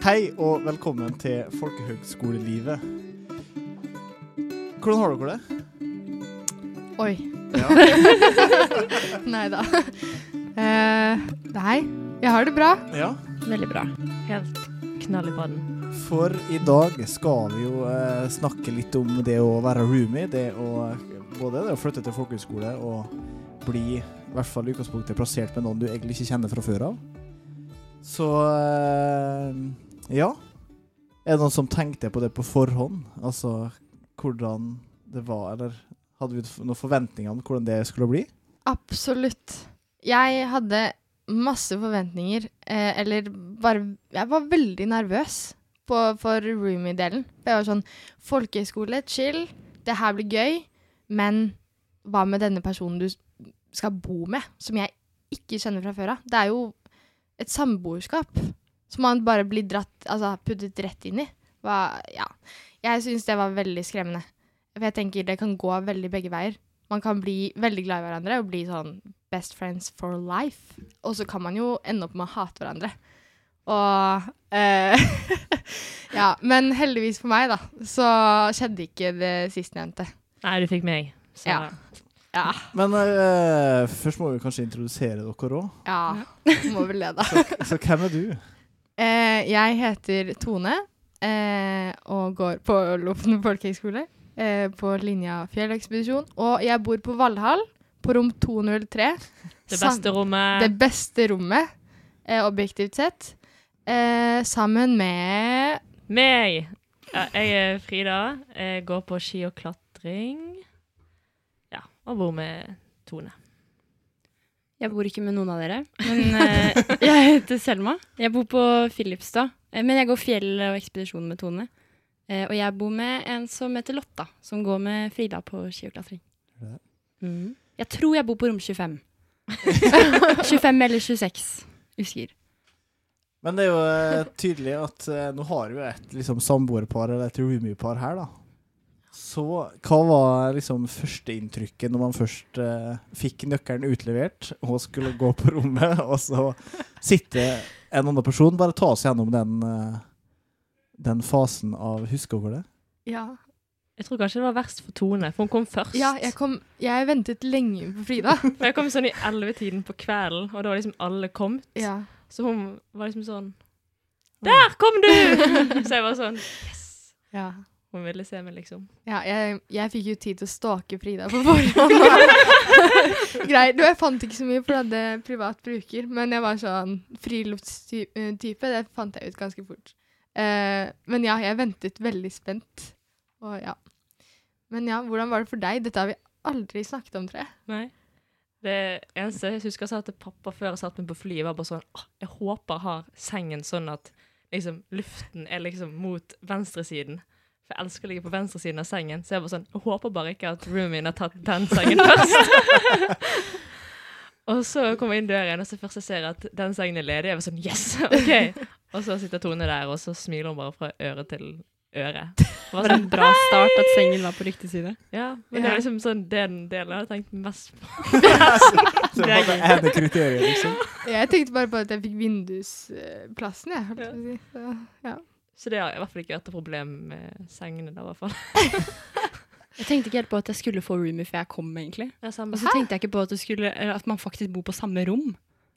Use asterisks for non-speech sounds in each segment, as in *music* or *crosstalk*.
Hei og velkommen til folkehøgskolelivet. Hvordan har dere det? Oi. Ja. *laughs* Nei da. Uh, nei, jeg har det bra. ja. Veldig bra. Helt knall i baden. For i dag skal vi jo eh, snakke litt om det å være roomie. Det å, både det å flytte til folkehøgskole og bli, i hvert fall i utgangspunktet, plassert med noen du egentlig ikke kjenner fra før av. Så eh, ja. Er det noen som tenkte på det på forhånd? Altså hvordan det var, eller hadde vi noen forventninger om hvordan det skulle bli? Absolutt. Jeg hadde masse forventninger, eh, eller bare Jeg var veldig nervøs på, for roomie-delen. Jeg var sånn Folkehøyskole, chill. Det her blir gøy. Men hva med denne personen du skal bo med, som jeg ikke kjenner fra før av? Det er jo et samboerskap som man bare blir dratt, altså puttet rett inn i. Hva, ja. Jeg syns det var veldig skremmende. For jeg tenker det kan gå veldig begge veier. Man kan bli veldig glad i hverandre og bli sånn best friends for life. Og så kan man jo ende opp med å hate hverandre. Og eh, *laughs* Ja. Men heldigvis for meg, da, så skjedde ikke det sistnevnte. Nei, du fikk meg. Så Ja. Ja. Men uh, først må vi kanskje introdusere dere òg. ja. *laughs* Må vel det, da. Så hvem er du? Uh, jeg heter Tone uh, og går på Lofoten folkehøgskole. Eh, på linja fjellekspedisjon. Og jeg bor på Valhall, på rom 203. Det beste rommet. Det beste rommet, eh, objektivt sett. Eh, sammen med Meg! Ja, jeg er Frida. Jeg går på ski og klatring. Og bor med Tone. Jeg bor ikke med noen av dere, men uh, *laughs* jeg heter Selma. Jeg bor på Filipstad, eh, men jeg går fjell og ekspedisjon med Tone. Uh, og jeg bor med en som heter Lotta, som går med Frida på ski og klatring. Mm. Jeg tror jeg bor på rom 25. 25 *laughs* eller 26. Husker. Men det er jo tydelig at uh, nå har vi jo et liksom, samboerpar eller et roomie-par her, da. Så hva var liksom førsteinntrykket når man først uh, fikk nøkkelen utlevert og skulle gå på rommet, *laughs* og så sitte en annen person? Bare ta oss gjennom den, uh, den fasen av Husker dere det? Ja. Jeg tror kanskje det var verst for Tone, for hun kom først. ja jeg, kom, jeg ventet lenge på Frida. For *laughs* jeg kom sånn i ellevetiden på kvelden, og da var liksom alle kommet. ja. Så hun var liksom sånn Der kom du! *laughs* Så jeg var sånn Yes! Ja. Hun ville se meg, liksom. Ja, jeg, jeg fikk jo tid til å stalke Frida på forhånd. *laughs* Greit. Jeg fant ikke så mye, for jeg hadde privat bruker. Men jeg var sånn friluftstype. Det fant jeg ut ganske fort. Uh, men ja, jeg ventet veldig spent. Og ja. Men ja, hvordan var det for deg? Dette har vi aldri snakket om, tror jeg. Nei. Det eneste jeg husker jeg sa til pappa før jeg satte meg på flyet, var bare sånn «Åh, Jeg håper jeg har sengen sånn at liksom luften er liksom mot venstresiden. For jeg elsker å ligge på venstresiden av sengen. Så jeg var sånn Jeg håper bare ikke at roomien min har tatt den sengen *laughs* først. *laughs* og så kommer jeg inn døren, og så først jeg ser at den sengen er ledig, jeg var sånn Yes! *laughs* OK! Og så sitter Tone der, og så smiler hun bare fra øre til øre. Det Var en bra start at sengen var på riktig side? Ja, men det er liksom sånn den delen jeg har tenkt mest på. Så Det er det kriteriet, liksom. Jeg tenkte bare på at jeg fikk vindusplassen, jeg. holdt på å si. Så, ja. Så det har i hvert fall ikke vært et problem med sengene der, i hvert fall. *laughs* Jeg tenkte ikke helt på at jeg skulle få roomie før jeg kom, egentlig. Ja. Og så tenkte jeg ikke på at, skulle, eller at man faktisk bor på samme rom.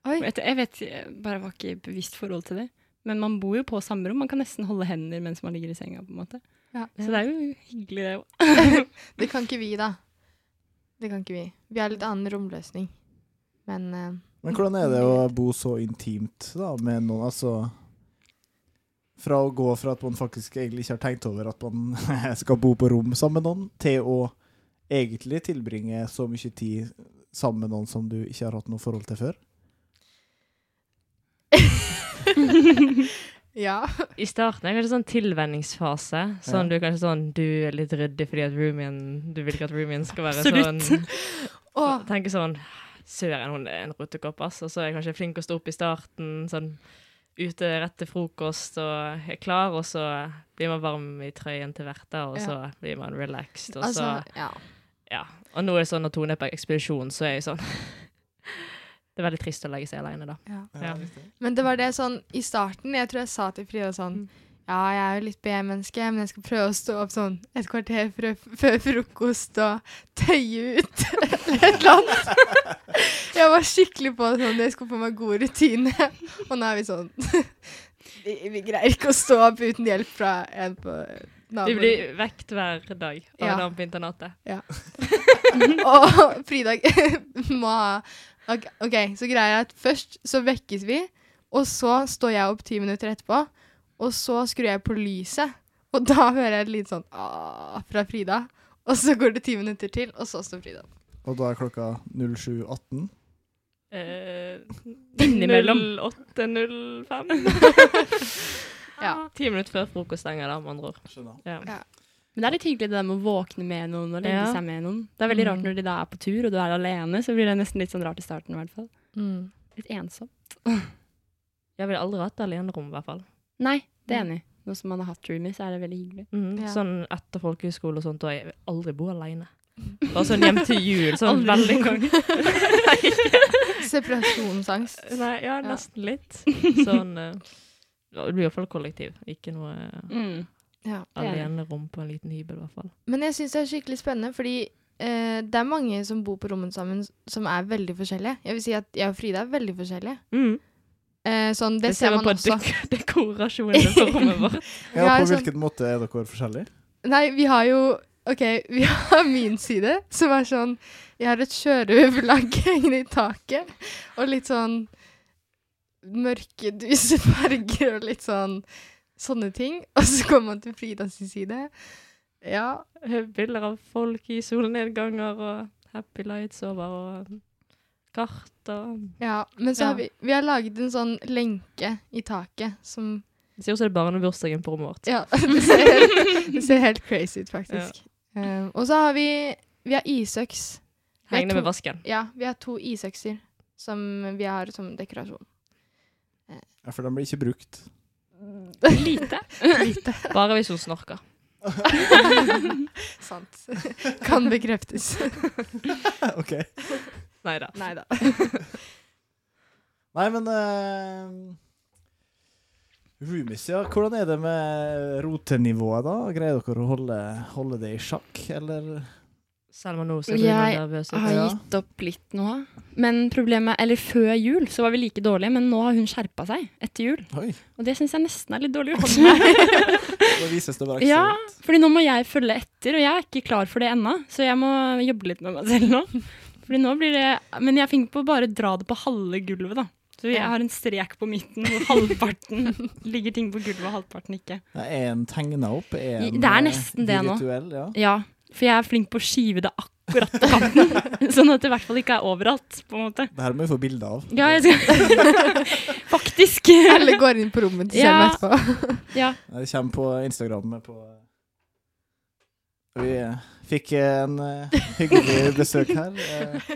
Oi. Jeg vet, jeg bare var ikke bevisst forhold til det. Men man bor jo på samme rom. Man kan nesten holde hender mens man ligger i senga. på en måte. Ja. Så det er jo hyggelig, det òg. *laughs* Det kan ikke vi, da. Det kan ikke vi. Vi har litt annen romløsning. Men uh, Men hvordan er det å bo så intimt da, med noen? Altså Fra å gå fra at man faktisk egentlig ikke har tenkt over at man *laughs* skal bo på rom sammen med noen, til å egentlig tilbringe så mye tid sammen med noen som du ikke har hatt noe forhold til før? *laughs* ja. I starten er det kanskje sånn tilvenningsfase. Sånn Ja. du er kanskje sånn Du er litt ryddig fordi at roomien Du vil ikke at roomien skal være Absolutt. sånn *laughs* Tenke Tenker sånn Søren, hun er en rotekopp, ass. Og så er jeg kanskje flink å stå opp i starten, sånn ute rett til frokost og er klar, og så blir man varm i trøyen til hverdag, og Ja. så blir man relaxed, og altså, så ja. Ja. Og nå er det sånn når Tone er på ekspedisjon, så er jeg sånn *laughs* Det er veldig trist å legge seg alene, da. Ja. Ja. Men det var det sånn i starten Jeg tror jeg sa til Frida sånn Ja, jeg er jo litt B-menneske, men jeg skal prøve å stå opp sånn et kvarter før, frokost og tøye ut eller *laughs* et eller annet. Jeg var skikkelig på sånn Jeg skulle få meg god rutine. Og nå er vi sånn *laughs* vi, vi greier ikke å stå opp uten hjelp fra en på Vi blir vekt hver dag av Ja. på internatet. Ja. *laughs* Og fridag må ha ok, så greia er at først så vekkes vi, og så står jeg opp ti minutter etterpå, og så skrur jeg på lyset, og da hører jeg et lite sånn aah fra Frida. Og så går det ti minutter til, og så står Frida opp. Og da er klokka 07.18. Eh, Innimellom. 08.05. *laughs* Ja. Ti minutter før frokost stenger, da, med andre ord. Skjønner. Ja. Ja. Men det er litt hyggelig det der med å våkne med noen og legge Ja. seg med noen. Det er veldig rart Mm. når de da er på tur, og du er alene, så blir det nesten litt sånn rart i starten i hvert fall. Litt ensomt. Jeg ville aldri hatt alenerom, i hvert fall. Nei, det er enig. Nå som man har hatt roomies, er det veldig hyggelig. Mm, Ja. Sånn etter folkehøyskole og sånt, og jeg vil aldri bo alene. *laughs* Bare sånn hjem til jul, sånn Aldri veldig gang. *laughs* *laughs* Separasjonsangst. Nei, ja, nesten litt. Sånn uh, ja, Det blir iallfall kollektiv, ikke noe uh, Mm. Ja. Det. alenerom på en liten hybel, i hvert fall. Men jeg syns det er skikkelig spennende, fordi uh, det er mange som bor på rommet sammen som er veldig forskjellige. Jeg vil si at jeg og Frida er veldig forskjellige. Mm. Eh, sånn, det, Det ser ser man på også. dek *laughs* dekorasjonene på rommet vårt. *laughs* Ja, på sånn- hvilken måte er dere forskjellige? Nei, vi har jo OK, vi har min side, som er sånn Jeg har et sjørøverflagg hengende *laughs* i taket, og litt sånn mørke dusefarger og litt sånn sånne ting. Og så kommer man til Fridas side. Ja. Bilder av folk i solnedganger og happy lights over og kart og ja. Men så Ja. har vi, vi har laget en sånn lenke i taket som Det ser ut som det er barnebursdagen på rommet vårt. Ja, *laughs* det ser helt, det ser helt crazy ut, faktisk. Um, og så har vi Vi har isøks. Vi har Hengende to- med vasken. Ja, vi har to isøkser som vi har som dekorasjon. Ja, for de blir ikke brukt. Lite. Lite. *laughs* Bare hvis hun snorker. *laughs* Sant. Kan bekreftes. OK. Nei da. Nei da. *laughs* Nei, men uh, Roomies, ja. Hvordan er det med rotenivået, da? Greier dere å holde, holde det i sjakk, eller? Selma nå ser du Jeg nervøs ut. har gitt opp litt nå. Men problemet Eller før jul så var vi like dårlige, men nå har hun skjerpa seg etter jul. Oi, Og det syns jeg nesten er litt dårlig gjort. *laughs* da vises det bare ekstra Ja, fordi nå må jeg følge etter, og jeg er ikke klar for det ennå. Så jeg må jobbe litt med meg selv nå. Fordi nå blir det Men jeg finner på å bare dra det på halve gulvet, da. Så jeg har en strek på midten hvor halvparten *laughs* ligger ting på gulvet, og halvparten ikke. Det Er en tegna opp? Er en Det er eh, nesten det nå. virtuell, Ja. Ja, for jeg er flink på å skive det akkurat på kanten. *laughs* sånn at det i hvert fall ikke er overalt, på en måte. Det her må vi få bilde av. Ja, jeg skal *laughs* Faktisk. Eller går inn på rommet til Ja. Selma etterpå. Ja. Det kommer på Instagram. På vi eh, fikk en eh, hyggelig *laughs* besøk her. eh.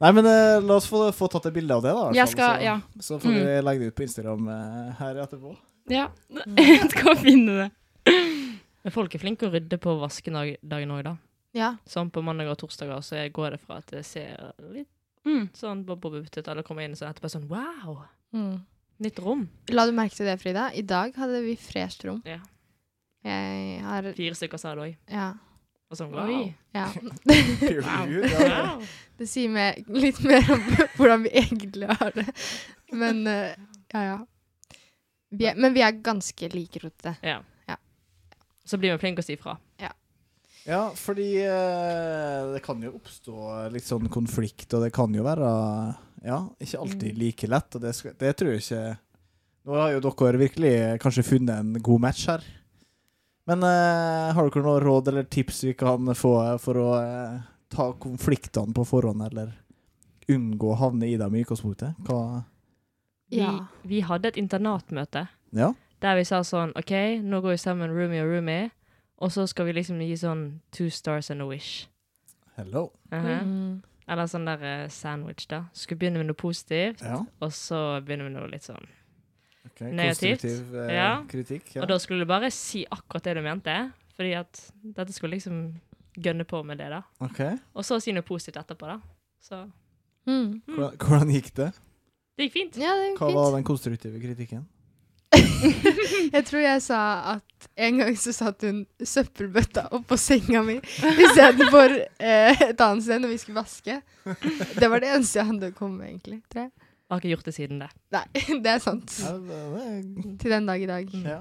Nei, men la oss få, få tatt et bilde av det, da. Jeg skal så, Ja. så får vi legge det ut på Instagram her etterpå. ja. *laughs* Jeg skal finne det. Men folk er flinke å rydde på vaskedagen òg, da. Ja. Sånn på mandag og torsdager så jeg går det fra at det ser litt Mm. sånn bob-bob ut, alle kommer inn, så etterpå sånn wow! Mm. Nytt rom. La du merke til det, Frida? I dag hadde vi fresht rom. Ja. Jeg har Fire stykker sa det òg. Ja. Og sånn wow. ja. *laughs* *laughs* Wow. ja. wow. Det sier meg litt mer om *laughs* hvordan vi egentlig har det. Men uh, ja, ja. Vi er, men vi er ganske likerotete. Ja. Ja. Så blir vi flinke å si fra. Ja, fordi uh, det kan jo oppstå litt sånn konflikt, og det kan jo være Ja, ikke Mm. alltid like lett, og det, skal, det tror jeg ikke Nå har jo dere virkelig kanskje funnet en god match her. Men uh, har dere noen råd eller tips vi kan få for å uh, ta konfliktene på forhånd, eller unngå å havne i dem i utgangspunktet? Hva Vi, Ja. vi hadde et internatmøte Ja? der vi sa sånn OK, nå går vi sammen roomie og roomie, og så skal vi liksom gi sånn two stars and a wish. Hello. Mhm. Mm. Eller sånn der eh, sandwich, da. Skulle begynne med noe positivt, Ja. og så begynner med noe litt sånn. Ok. Negativt. Konstruktiv eh, Ja. kritikk. Ja. Og da skulle du bare si akkurat det du mente, fordi at dette skulle liksom gønne på med det, da. Okay. Og så si noe positivt etterpå, da. Så Mm. Hvordan, hvordan gikk det? Det gikk fint. Ja, det Hva fint. var den konstruktive kritikken? *laughs* jeg tror jeg sa at en gang så satt hun søppelbøtta oppå senga mi istedenfor eh, et annet sted når vi skulle vaske. Det var det eneste jeg hadde å komme med, egentlig. Tror jeg. Jeg har ikke gjort det siden det. Nei, *laughs* det er sant. Ja, det, det, Til den dag i dag. ja.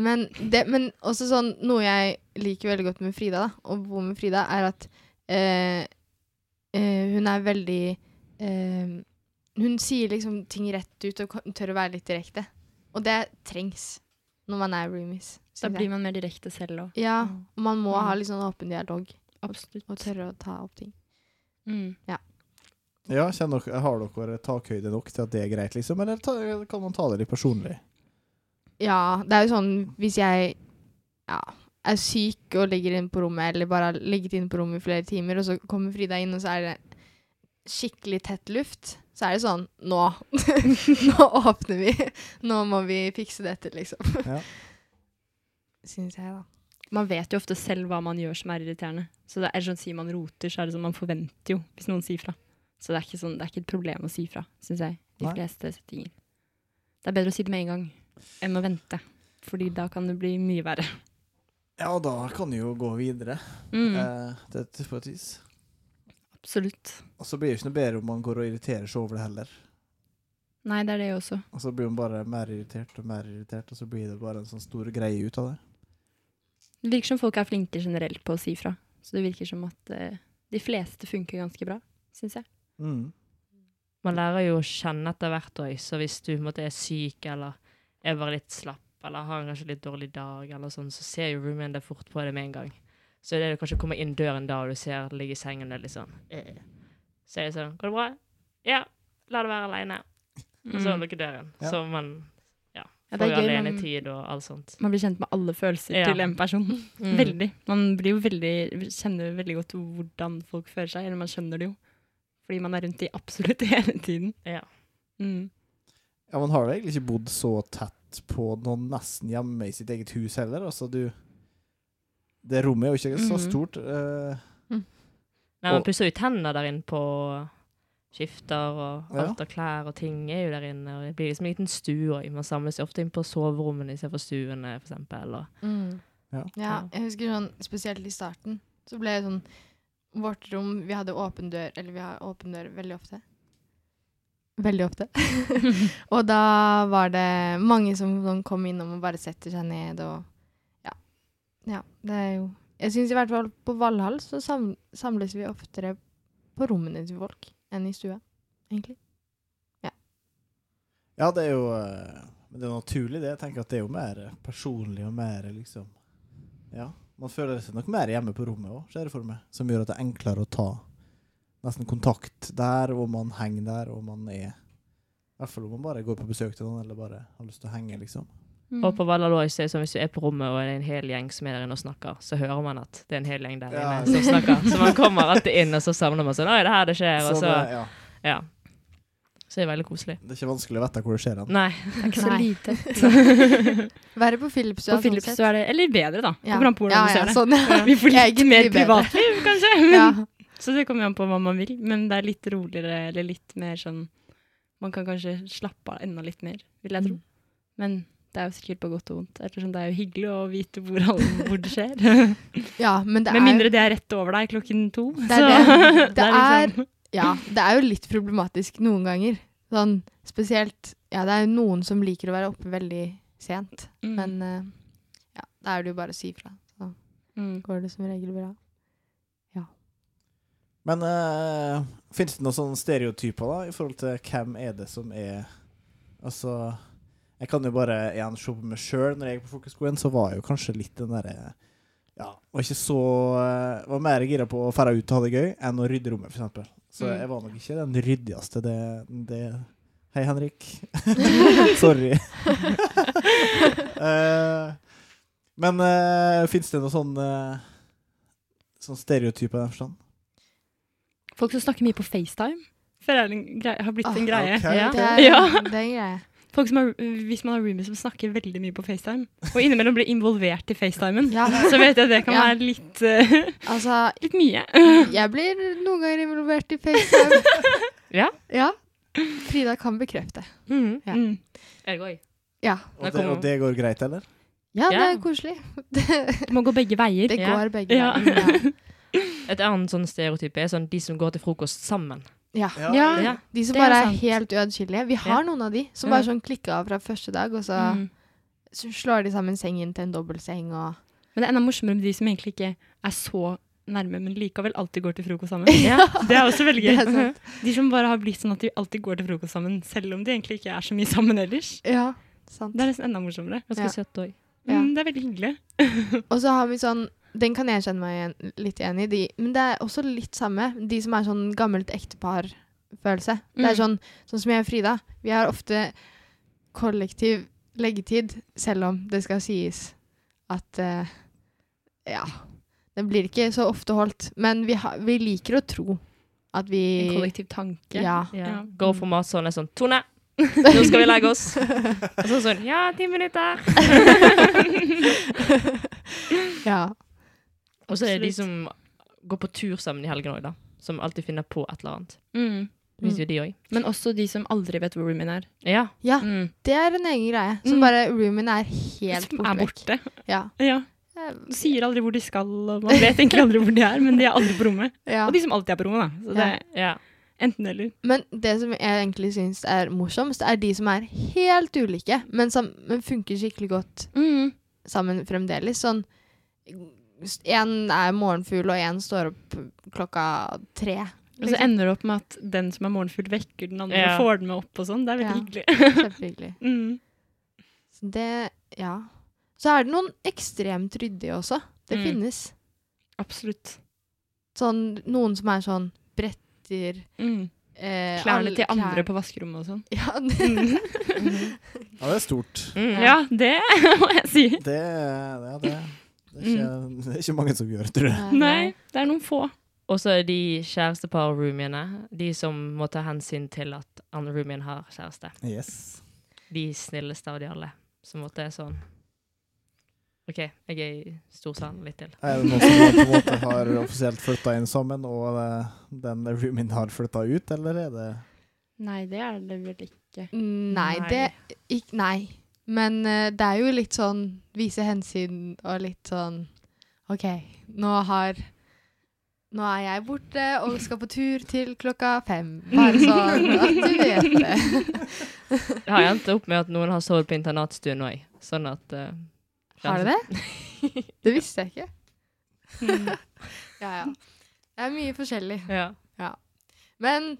Men, det, men også sånn Noe jeg liker veldig godt med Frida, da, å bo med Frida, er at eh, eh, hun er veldig eh, Hun sier liksom ting rett ut og tør å være litt direkte. Og det trengs når man er roomies. Da blir man mer direkte selv òg. Ja, og man må Mm. ha litt sånn åpen dialog Absolutt. og tørre å ta opp ting. Mm. ja kjenner dere, Har dere takhøyde nok til at det er greit, liksom? Eller ta, kan man ta det litt personlig? Ja, det er jo sånn hvis jeg ja, er syk og ligger inne på rommet, eller bare har ligget inne på rommet i flere timer, og så kommer Frida inn, og så er det skikkelig tett luft, så er det sånn Nå! *laughs* Nå åpner vi! Nå må vi fikse dette, liksom. *laughs* Ja. Syns jeg, da. Man vet jo ofte selv hva man gjør som er irriterende. Så det er sånn, Sier man roter, så er det sånn man forventer jo hvis noen sier fra. Så det er ikke, sånn, det er ikke et problem å si fra, syns jeg. De Nei. fleste settinger. Det er bedre å si det med en gang enn å vente. Fordi da kan det bli mye verre. Ja, og da kan du jo gå videre. Mm, Eh, det, er på et vis. absolutt. Og så blir det ikke noe bedre om man går og irriterer seg over det heller. Nei, det er det også. Og så blir man bare mer irritert og mer irritert, og så blir det bare en sånn stor greie ut av det. Det virker som folk er flinke generelt på å si fra. Så det virker som at eh, de fleste funker ganske bra, syns jeg. Mm. Man lærer jo å kjenne etter hvert òg, så hvis du måte, er syk eller er bare litt slapp eller har en kanskje litt dårlig dag, eller sånn, så ser jo roomien deg fort på det med en gang. Så det er det kanskje å komme inn døren da og du ser det ligger i sengen og det er litt sånn eh. Så er det sånn 'Går det bra?' 'Ja. La det være aleine.' Og så Mm. lukker døren. Ja. Så man Ja, får ja, alenetid og alt sånt. man blir kjent med alle følelser Ja. til en person. Mm. Veldig. Man blir jo veldig, kjenner veldig godt hvordan folk føler seg, eller man skjønner det jo. Fordi man er rundt de absolutt *laughs* hele tiden. Ja. Mm. Ja, Man har jo egentlig ikke bodd så tett på noen nesten hjemme i sitt eget hus heller. Altså, du Det rommet er jo ikke så Mhm. stort. mm. Nei, man pusser jo tenner der inne på skifter og alt av klær og ting er jo der inne. Og det blir liksom en liten stue òg. Man samles jo ofte inn på soverommene istedenfor stuene, for eksempel. Mm. Ja. Ja, jeg husker sånn, spesielt i starten, så ble det sånn Vårt rom, vi hadde åpen dør, eller vi har åpen dør veldig ofte. Veldig ofte. *laughs* og da var det mange som, kom innom og bare setter seg ned og Ja. Ja, det er jo Jeg syns i hvert fall på Valhall så sam samles vi oftere på rommene til folk enn i stua, egentlig. Ja, det er jo eh, det er naturlig, det. Jeg tenker at det er jo mer personlig og mer liksom Ja. Man føler seg nok mer hjemme på rommet òg, ser jeg for meg. Som gjør at det er enklere å ta nesten kontakt der, og man henger der, og man er I hvert fall om man bare går på besøk til noen, eller bare har lyst til å henge, liksom. Mm. Og på Vallalås er det sånn hvis du er på rommet og det er en hel gjeng som er der inne og snakker, så hører man at det er en hel gjeng der Ja. inne som snakker. Så man kommer alltid inn, og så samler man sånn Oi, det er her det skjer. Og Så så, det, ja, ja. Så det er veldig koselig. det er ikke vanskelig å vite hvor det skjer hen. Nei. Det er ikke så Nei. lite. *laughs* Være på Philipstua. På Philips så er det Eller bedre, da. Ja. Kommer an på hvordan ja, du ser ja, det. Sånn, ja. Vi får litt Egentlig mer privatliv, kanskje. Men, *laughs* ja. Så det kommer an på hva man vil. Men det er litt roligere, eller litt mer sånn Man kan kanskje slappe av enda litt mer, vil jeg tro. Men det er jo sikkert på godt og vondt. Ettersom det er jo hyggelig å vite hvor, hvor det skjer. *laughs* ja, men det Med er mindre det er rett over deg klokken to. Det er så det. Det liksom- Ja, det er jo litt problematisk noen ganger. Sånn spesielt Ja, det er jo noen som liker å være oppe veldig sent, Mm. men uh, ja, da er det jo bare å si fra. Så mm. går det som regel bra. Ja. Men uh, fins det noen sånne stereotyper da, i forhold til hvem er det som er Altså Jeg kan jo bare igjen se på meg sjøl. Når jeg gikk på folkeskolen, så var jeg jo kanskje litt den derre Ja, var ikke så eh, Var mer gira på å dra ut og ha det gøy enn å rydde rommet, f.eks. Så Mm. jeg var nok ikke den ryddigste. Det, det Hei, Henrik. *laughs* Sorry. uh, men uh, fins det noe sånn uh, Sånn stereotyper i den forstand? Folk som snakker mye på FaceTime, grei- har blitt Ah, en greie. Okay. Ja. Det er, Ja. det er en *laughs* greie. Folk som har, hvis man har roomies som snakker veldig mye på FaceTime, og innimellom blir involvert i FaceTimen, Ja. så vet jeg at det kan Ja. være litt, uh, Altså, litt mye. jeg blir noen ganger involvert i FaceTime. *laughs* Ja. Ja. Frida kan bekrefte. Mm. Ja. Mm. Òg. Ja. Og det, og det går greit, eller? Ja, det er koselig. Det, Det må gå begge veier. det Ja. går begge Ja. veier. *laughs* Et annet sånn stereotype er sånn de som går til frokost sammen. Ja. ja. De som Det er bare er, sant. helt uatskillelige. Vi har Ja. noen av de som bare sånn klikka av fra første dag, og så Mm. så slår de sammen sengen til en dobbeltseng og Men det er enda morsommere med de som egentlig ikke er så nærme, men likevel alltid går til frokost sammen. *laughs* Ja. Det er også veldig er gøy. *laughs* De som bare har blitt sånn at de alltid går til frokost sammen, selv om de egentlig ikke er så mye sammen ellers. Ja, sant. Det er nesten enda morsommere. Ganske Ja. søtt òg. Ja. Mm, det er veldig hyggelig. *laughs* Og så har vi sånn Den kan jeg kjenne meg igjen, litt igjen i. De, men det er også litt samme. De som er sånn gammelt ektepar-følelse. Det er Mm. sånn, sånn som jeg og Frida. Vi har ofte kollektiv leggetid, selv om det skal sies at uh, Ja. Den blir ikke så ofte holdt. Men vi, ha, vi liker å tro at vi En kollektiv tanke. Ja. Ja. Ja. Går for matsalen er sånn Tone, nå skal vi legge oss. *laughs* Og så sånn Ja, ti minutter. *laughs* Ja. Og så er det de som går på tur sammen i helgen òg, da. Som alltid finner på et eller annet. Mm. Det jo de òg. Men også de som aldri vet hvor roomien er. Ja. ja. Mm. Det er en egen greie. Som Mm. bare roomien er helt Som borte. er vekk. borte. Ja. Ja. Eh, sier aldri hvor de skal, og man *laughs* vet egentlig aldri hvor de er, men de er aldri på rommet. ja. Og de som alltid er på rommet, da. Så det ja. enten eller. Men det som jeg egentlig syns er morsomst, er de som er helt ulike, men som men funker skikkelig godt Mm. sammen fremdeles. Sånn Én er morgenfugl, og én står opp klokka tre. Og så ender det opp med at den som er morgenfugl, vekker den andre Ja. og får den med opp og sånn. Det er veldig Ja. hyggelig. *laughs* Kjempehyggelig. *laughs* Mm. Så det Ja. Så er det noen ekstremt ryddige også. Det Mm. finnes. Absolutt. Sånn noen som er sånn bretter Mm. eh, Klærne til andre klær- på vaskerommet og sånn. *laughs* Ja, det, Mm. Ja, det er stort. Mm. Ja, det må jeg si. Det, ja, det, det, er ikke, *laughs* det er ikke mange som gjør, det, tror jeg. Nei, det er noen få. Og så er de kjærestepar-roomiene. De som må ta hensyn til at andre roomien har kjæreste. Yes. De snilleste av de alle. Som måtte er sånn OK, jeg er i storsalen litt til. Er det noen som på en måte har offisielt flytta inn sammen, og eh, den roomien har flytta ut, eller er det Nei, det er det vel ikke. Nei, Nei. det ikk- Nei. Men uh, det er jo litt sånn vise hensyn og litt sånn OK, nå har Nå er jeg borte og skal på tur til klokka fem. Bare sånn at du vet det. Det har endt opp med at noen har sovet på internatstuen òg, sånn at uh, Har du det? *laughs* Det visste jeg ikke. *laughs* Ja, ja. Det er mye forskjellig. Ja. Men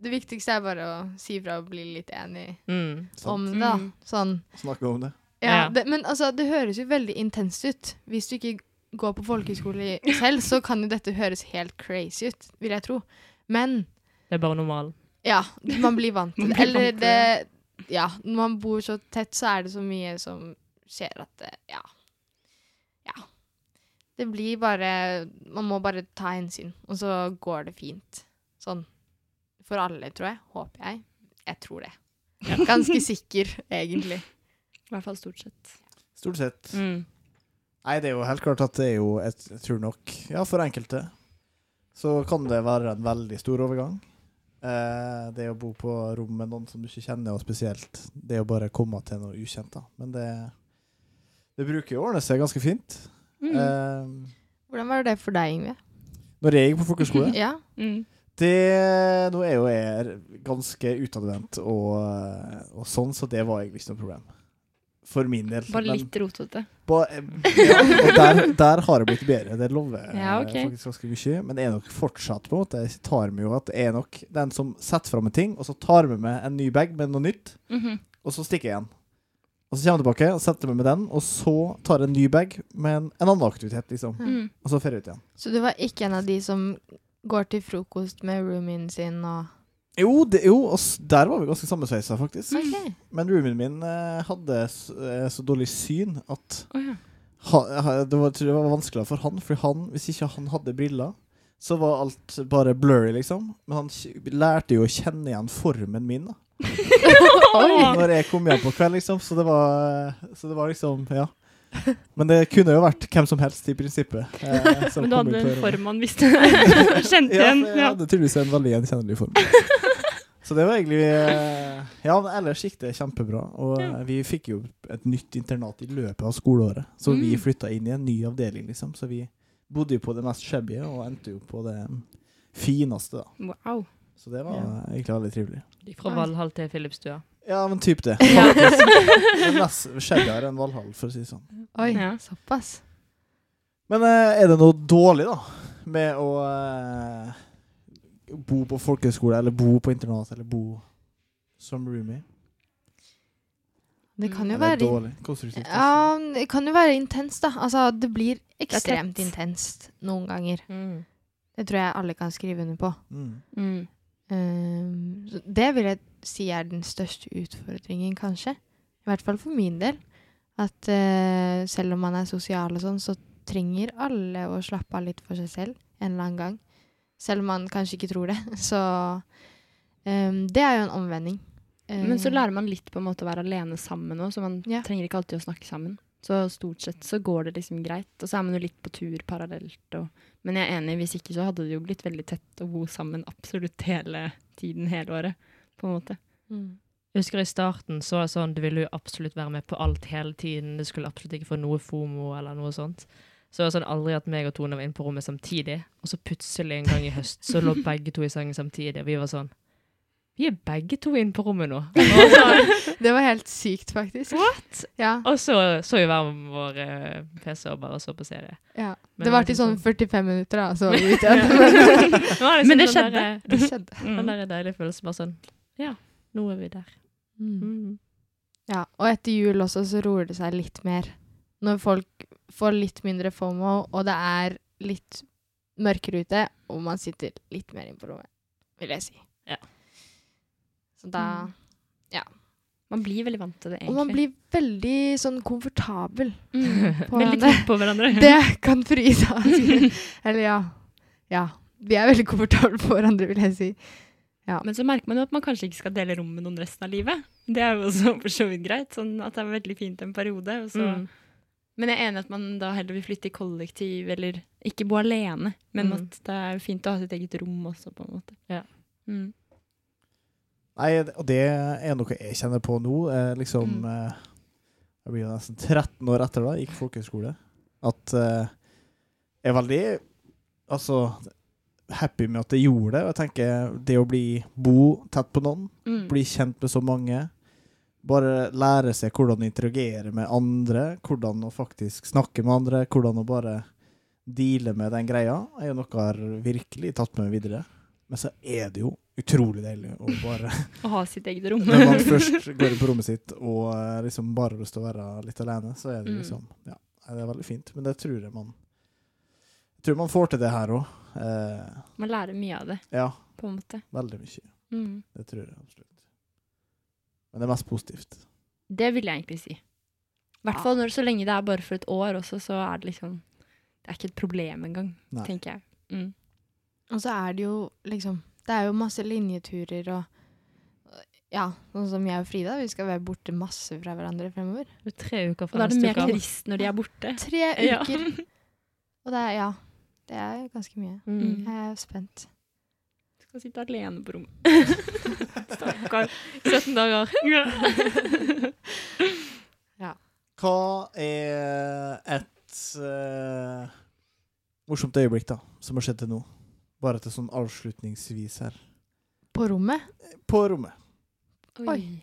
det viktigste er bare å si fra og bli litt enig Mm. om det. da. Mm. Sånn Snakke om det? Ja, Ja. det, men altså, det høres jo veldig intenst ut. Hvis du ikke går på folkehøyskole *laughs* selv, så kan jo dette høres helt crazy ut, vil jeg tro. Men Det er bare normalen. ja, man blir vant til det. Eller det Ja, når man bor så tett, så er det så mye som skjer at det Ja. Ja. Det blir bare Man må bare ta hensyn, og så går det fint. Sånn for alle, tror jeg. Håper jeg. Jeg tror det. *laughs* Ganske sikker, egentlig. I hvert fall stort sett. Stort sett. Mm. Nei, det er jo helt klart at det er jo et, Jeg tror nok Ja, for enkelte så kan det være en veldig stor overgang. Eh, det å bo på rom med noen som du ikke kjenner, og spesielt det å bare komme til noe ukjent. da. Men det, det bruker jo å ordne seg ganske fint. Mm. Eh, Hvordan var det for deg, Ingve? når jeg gikk på folkehøyskole *laughs* Ja. Mm. Det, Nå er jo jeg ganske utadvendt og, og sånn, så det var egentlig ikke noe problem. For min del. Bare Men- litt rotete. Ja, og der, der har det blitt bedre, det lover jeg Ja, okay. faktisk ganske mye. Men det er nok fortsatt på en måte Jeg tar med jo at det er nok den som setter fram en ting, og så tar med meg en ny bag med noe nytt, Mhm. og så stikker jeg igjen. Og så kommer jeg tilbake og setter meg med den, og så tar jeg en ny bag med en, en annen aktivitet, liksom. Mm. Og så fer jeg ut igjen. Så du var ikke en av de som går til frokost med roomien sin og Jo, det, jo oss, der var vi ganske sammensveisa, faktisk. Okay. Men roomien min eh, hadde så, eh, så dårlig syn at oh, ja. ha, det, var, det var vanskeligere for han, for han, hvis ikke han hadde briller, så var alt bare blurry, liksom. Men han lærte jo å kjenne igjen formen min da *laughs* når jeg kom hjem på kveld, liksom. Så det var, så det var liksom Ja. *laughs* Men det kunne jo vært hvem som helst, i prinsippet. eh, *laughs* Men du hadde en formann form man visste *laughs* kjente igjen. Ja, jeg hadde tydeligvis en veldig gjenkjennelig form. Så det var egentlig eh, Ja, ellers gikk det kjempebra. Og Ja. eh, vi fikk jo et nytt internat i løpet av skoleåret. Så vi Mm. flytta inn i en ny avdeling, liksom. Så vi bodde jo på det mest shabby og endte jo på det fineste, da. Wow. Så det var Ja. egentlig veldig trivelig. Fra. Valhall til Filipstua. Ja, men typ det. Ja. Det er mest enn Valhall, for å si det sånn. Oi, Ja. såpass. Men eh, er det noe dårlig, da, med å eh, bo på folkehøyskole, eller bo på internat, eller bo som roomie? Det kan jo være dårlig? Konstruktivt? Ja, det kan jo være intenst, da. Altså, det blir ekstremt det intenst noen ganger. Mm. Det tror jeg alle kan skrive under på. Mm. Mm. Um, det vil jeg si er den største utfordringen, kanskje. I hvert fall for min del. At uh, selv om man er sosial og sånn, så trenger alle å slappe av litt for seg selv en eller annen gang. Selv om man kanskje ikke tror det. *laughs* Så um, det er jo en omvending. Men så Ehm, lærer man litt på en måte å være alene sammen òg, så man Ja. trenger ikke alltid å snakke sammen. Så stort sett så går det liksom greit. Og så er man jo litt på tur parallelt. Og, men jeg er enig, hvis ikke så hadde det jo blitt veldig tett å bo sammen absolutt hele tiden, hele året. På en måte. mm. Jeg husker i starten så sånn, du ville jo absolutt være med på alt hele tiden. Du skulle absolutt ikke få noe FOMO eller noe sånt. Så det var sånn aldri at meg og Tone var inne på rommet samtidig. Og så plutselig en gang i høst så lå begge to i sengen samtidig, og vi var sånn Vi er begge to inne på rommet nå. *laughs* Sånn, Det var helt sykt, faktisk. What? Ja, og så så vi hver vår eh, PC og bare så på serie. ja. Men Det var i sånn liksom 45 minutter, da, så *laughs* var vi ut igjen. Liksom Men det den skjedde. der, Det skjedde. Den Mm. der deilige følelsen bare sånn Ja, nå er vi der. Mm. Mm. Ja, og etter jul også så roer det seg litt mer. Når folk får litt mindre FOMO, og det er litt mørkere ute, og man sitter litt mer inne på rommet, vil jeg si. Ja. Så da Man blir veldig vant til det, Og man blir veldig sånn komfortabel. mm. *laughs* på Veldig tett på hverandre. *laughs* Det kan Frida si. *laughs* Eller ja. Ja. Vi er veldig komfortable på hverandre, vil jeg si. Men så merker man jo at man kanskje ikke skal dele rom med noen resten av livet. Det er jo også *laughs* for så vidt greit. Sånn at det er veldig fint en periode. Og så. Mm. Men jeg er enig at man da heller vil flytte i kollektiv, eller ikke bo alene. Men Mm. at det er fint å ha sitt eget rom også, på en måte. Ja. Mm. Nei, og det er noe jeg kjenner på nå. Eh, liksom Mm. eh, Jeg blir nesten 13 år etter da, gikk folkehøyskole. At eh, jeg er veldig altså, happy med at jeg gjorde det. Og jeg tenker det å bli bo tett på noen, Mm. bli kjent med så mange, bare lære seg hvordan å interagere med andre, hvordan å faktisk snakke med andre, hvordan å bare deale med den greia, er jo noe jeg har virkelig tatt med meg videre. Men så er det jo utrolig deilig å bare *laughs* Å ha sitt eget rom. når man først *laughs* går på rommet sitt og eh, liksom bare har lyst til å være litt alene, så er det Mm. liksom Ja, det er veldig fint. Men det tror jeg man Jeg tror man får til det her òg. Eh, Man lærer mye av det, ja, på en måte. veldig mye. Mm. Det tror jeg absolutt. Men det er mest positivt. Det vil jeg egentlig si. I hvert Ja. fall når, så lenge det er bare for et år også, så er det liksom Det er ikke et problem engang, Nei. tenker jeg. Mm. Og så er det jo liksom Det er jo masse linjeturer og Ja, sånn som jeg og Frida, vi skal være borte masse fra hverandre fremover. Er tre uker Og fra da er det mer trist når de er borte. *laughs* Tre Ja. uker. Og det er Ja. Det er ganske mye. Mm. Jeg er spent. Du Skal sitte alene på rommet. *laughs* Stakkar. 17 dager. Hva er et uh, morsomt øyeblikk da, som har skjedd til nå? Bare til sånn avslutningsvis her. På rommet? På rommet. Oi.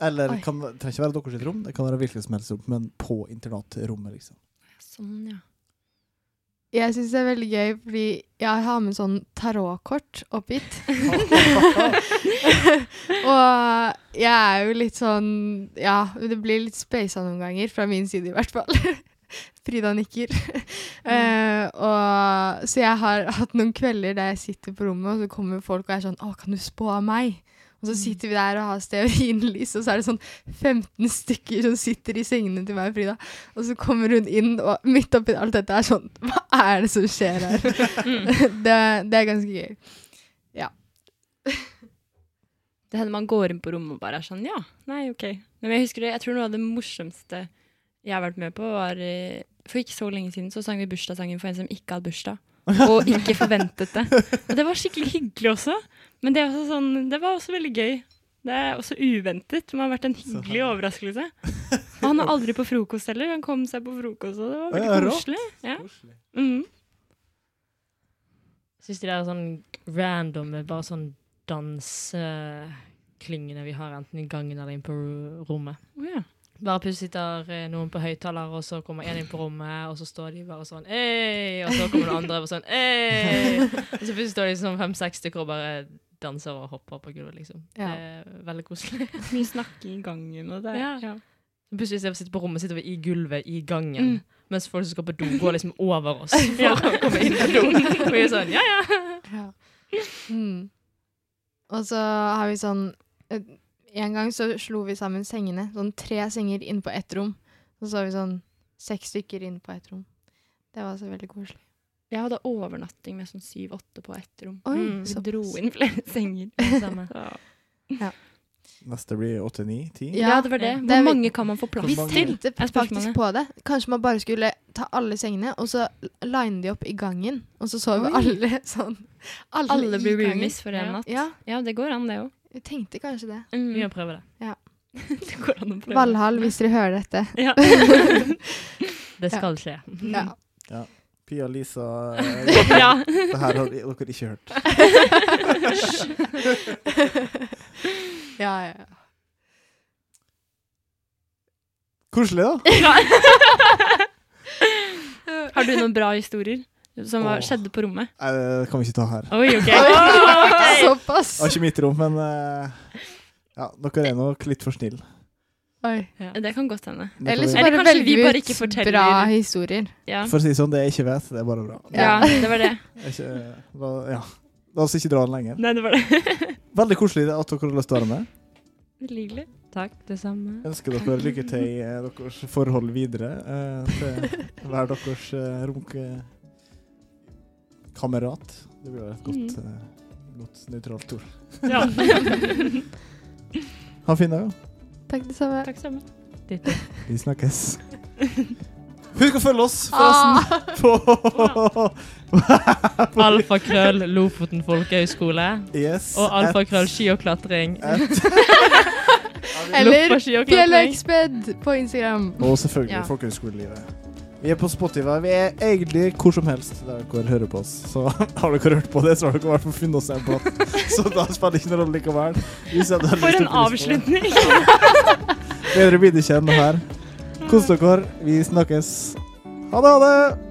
Eller Oi. kan, det trenger ikke være deres rom, det kan være hvilket som helst rom, men på internatrommet, liksom. Sånn, ja. Jeg syns det er veldig gøy, fordi jeg har med sånn tarotkort opp hit. *laughs* og jeg er jo litt sånn Ja, det blir litt speisa noen ganger, fra min side i hvert fall. *laughs* Frida nikker. Eh, og, så jeg har hatt noen kvelder der jeg sitter på rommet, og så kommer folk og er sånn 'Å, kan du spå av meg?' Og så sitter vi der og har stearinlys, og så er det sånn 15 stykker som sitter i sengene til meg og Frida. Og så kommer hun inn, og midt oppi alt dette er sånn *laughs* Hva er det som skjer her? *laughs* det, det er ganske gøy. Det hender man går inn på rommet og bare er sånn Ja, nei, OK. Men jeg husker det, jeg tror noe av det morsomste jeg har vært med på, var eh, For ikke så lenge siden så sang vi bursdagssangen for en som ikke hadde bursdag. Og ikke forventet det. Og det var skikkelig hyggelig også. Men det, er også sånn, det var også veldig gøy. Det er også uventet. Det har vært en hyggelig overraskelse. Og han er aldri på frokost heller. Han kom seg på frokost, og det var veldig koselig. Ja. Mm. Syns de der sånn random, bare sånn danseklyngene vi har, enten i gangen eller inn på rommet. Oh, ja. Bare plutselig sitter eh, noen på høyttaler, og så kommer en inn på rommet, og så står de bare sånn Ei! Og så kommer den andre og sånn Ei! Og så plutselig står de sånn fem-seks stykker og bare danser og hopper på gulvet, liksom. Ja. Det er veldig koselig. *laughs* Mye snakking i gangen og det. Ja. Ja. Plutselig sitter vi sitte på rommet, sitter vi i gulvet i gangen. Mm. Mens folk som skal på do, går liksom over oss *laughs* for å komme inn på do. Og vi er sånn ja, ja. Ja. Mm. Og så har vi sånn eh, En gang så slo vi sammen sengene. Sånn tre senger inn på ett rom. Så så vi sånn seks stykker inn på ett rom. Det var så veldig koselig. Jeg hadde overnatting med sånn syv-åtte på ett rom. Oi, Mm, Vi dro inn flere *laughs* senger. Samme. Ja. Neste blir åtte, ni, ti. Ja, det var det. Hvor det, vi- mange kan man få plass Vi til? tenkte er faktisk på det. Kanskje man bare skulle ta alle sengene, og så line de opp i gangen. Og så sover alle *laughs* sånn. Alle, Alle blir roomies for en Ja. natt. Ja, Ja, det går an, det òg. Jeg tenkte kanskje det. Mm. Vi må prøve det. *laughs* det går an å prøve. Valhall, hvis dere hører dette. *laughs* Ja. *laughs* Det skal skje. Ja. Pia Lisa eh, ja. Det her har dere ikke hørt. ja, ja. ja. Koselig, da. Har du noen bra historier som var, skjedde på rommet? Nei, det kan vi ikke ta her. Oi, OK. *laughs* Såpass. Det var ikke mitt rom, men eh, ja, dere er nok litt for snille. Oi. Det kan godt hende. Det Eller får så Eller bare kanskje vi velger bare vi ikke forteller- bra historier. Ja. For å si det sånn, det jeg ikke vet, det er bare bra. ja, det var det. *laughs* Det er Ikke, da, ja. La oss ikke dra den lenger. Nei, det var det. *laughs* Veldig koselig at dere har lyst til å være med. Veldig hyggelig. Takk, det samme. Ønsker dere lykke til i eh, deres forhold videre eh, til hver deres uh, runkekamerat. Det blir jo et godt, eh, godt nøytralt ord. Ja. *laughs* Ha en fin dag. da. Takk det samme. Takk samme. Vi snakkes. *laughs* Husk å følge oss, Ah. forresten. *laughs* På Alfakrøll Lofoten folkehøgskole. Yes. Og alfakrøll ski og klatring. Eller. Bjelleeksped på Instagram. Og selvfølgelig Ja. folkehøgskolelivet. Vi er på Spotify. Vi er egentlig hvor som helst der dere hører på oss. Så *laughs* har dere hørt på det, så har dere i hvert fall funnet oss en plass. *laughs* Så da spiller det ikke noen rolle likevel. For en avslutning! *laughs* Bedre blir det ikke enn det her. Kos dere. Vi snakkes. Ha det, ha det!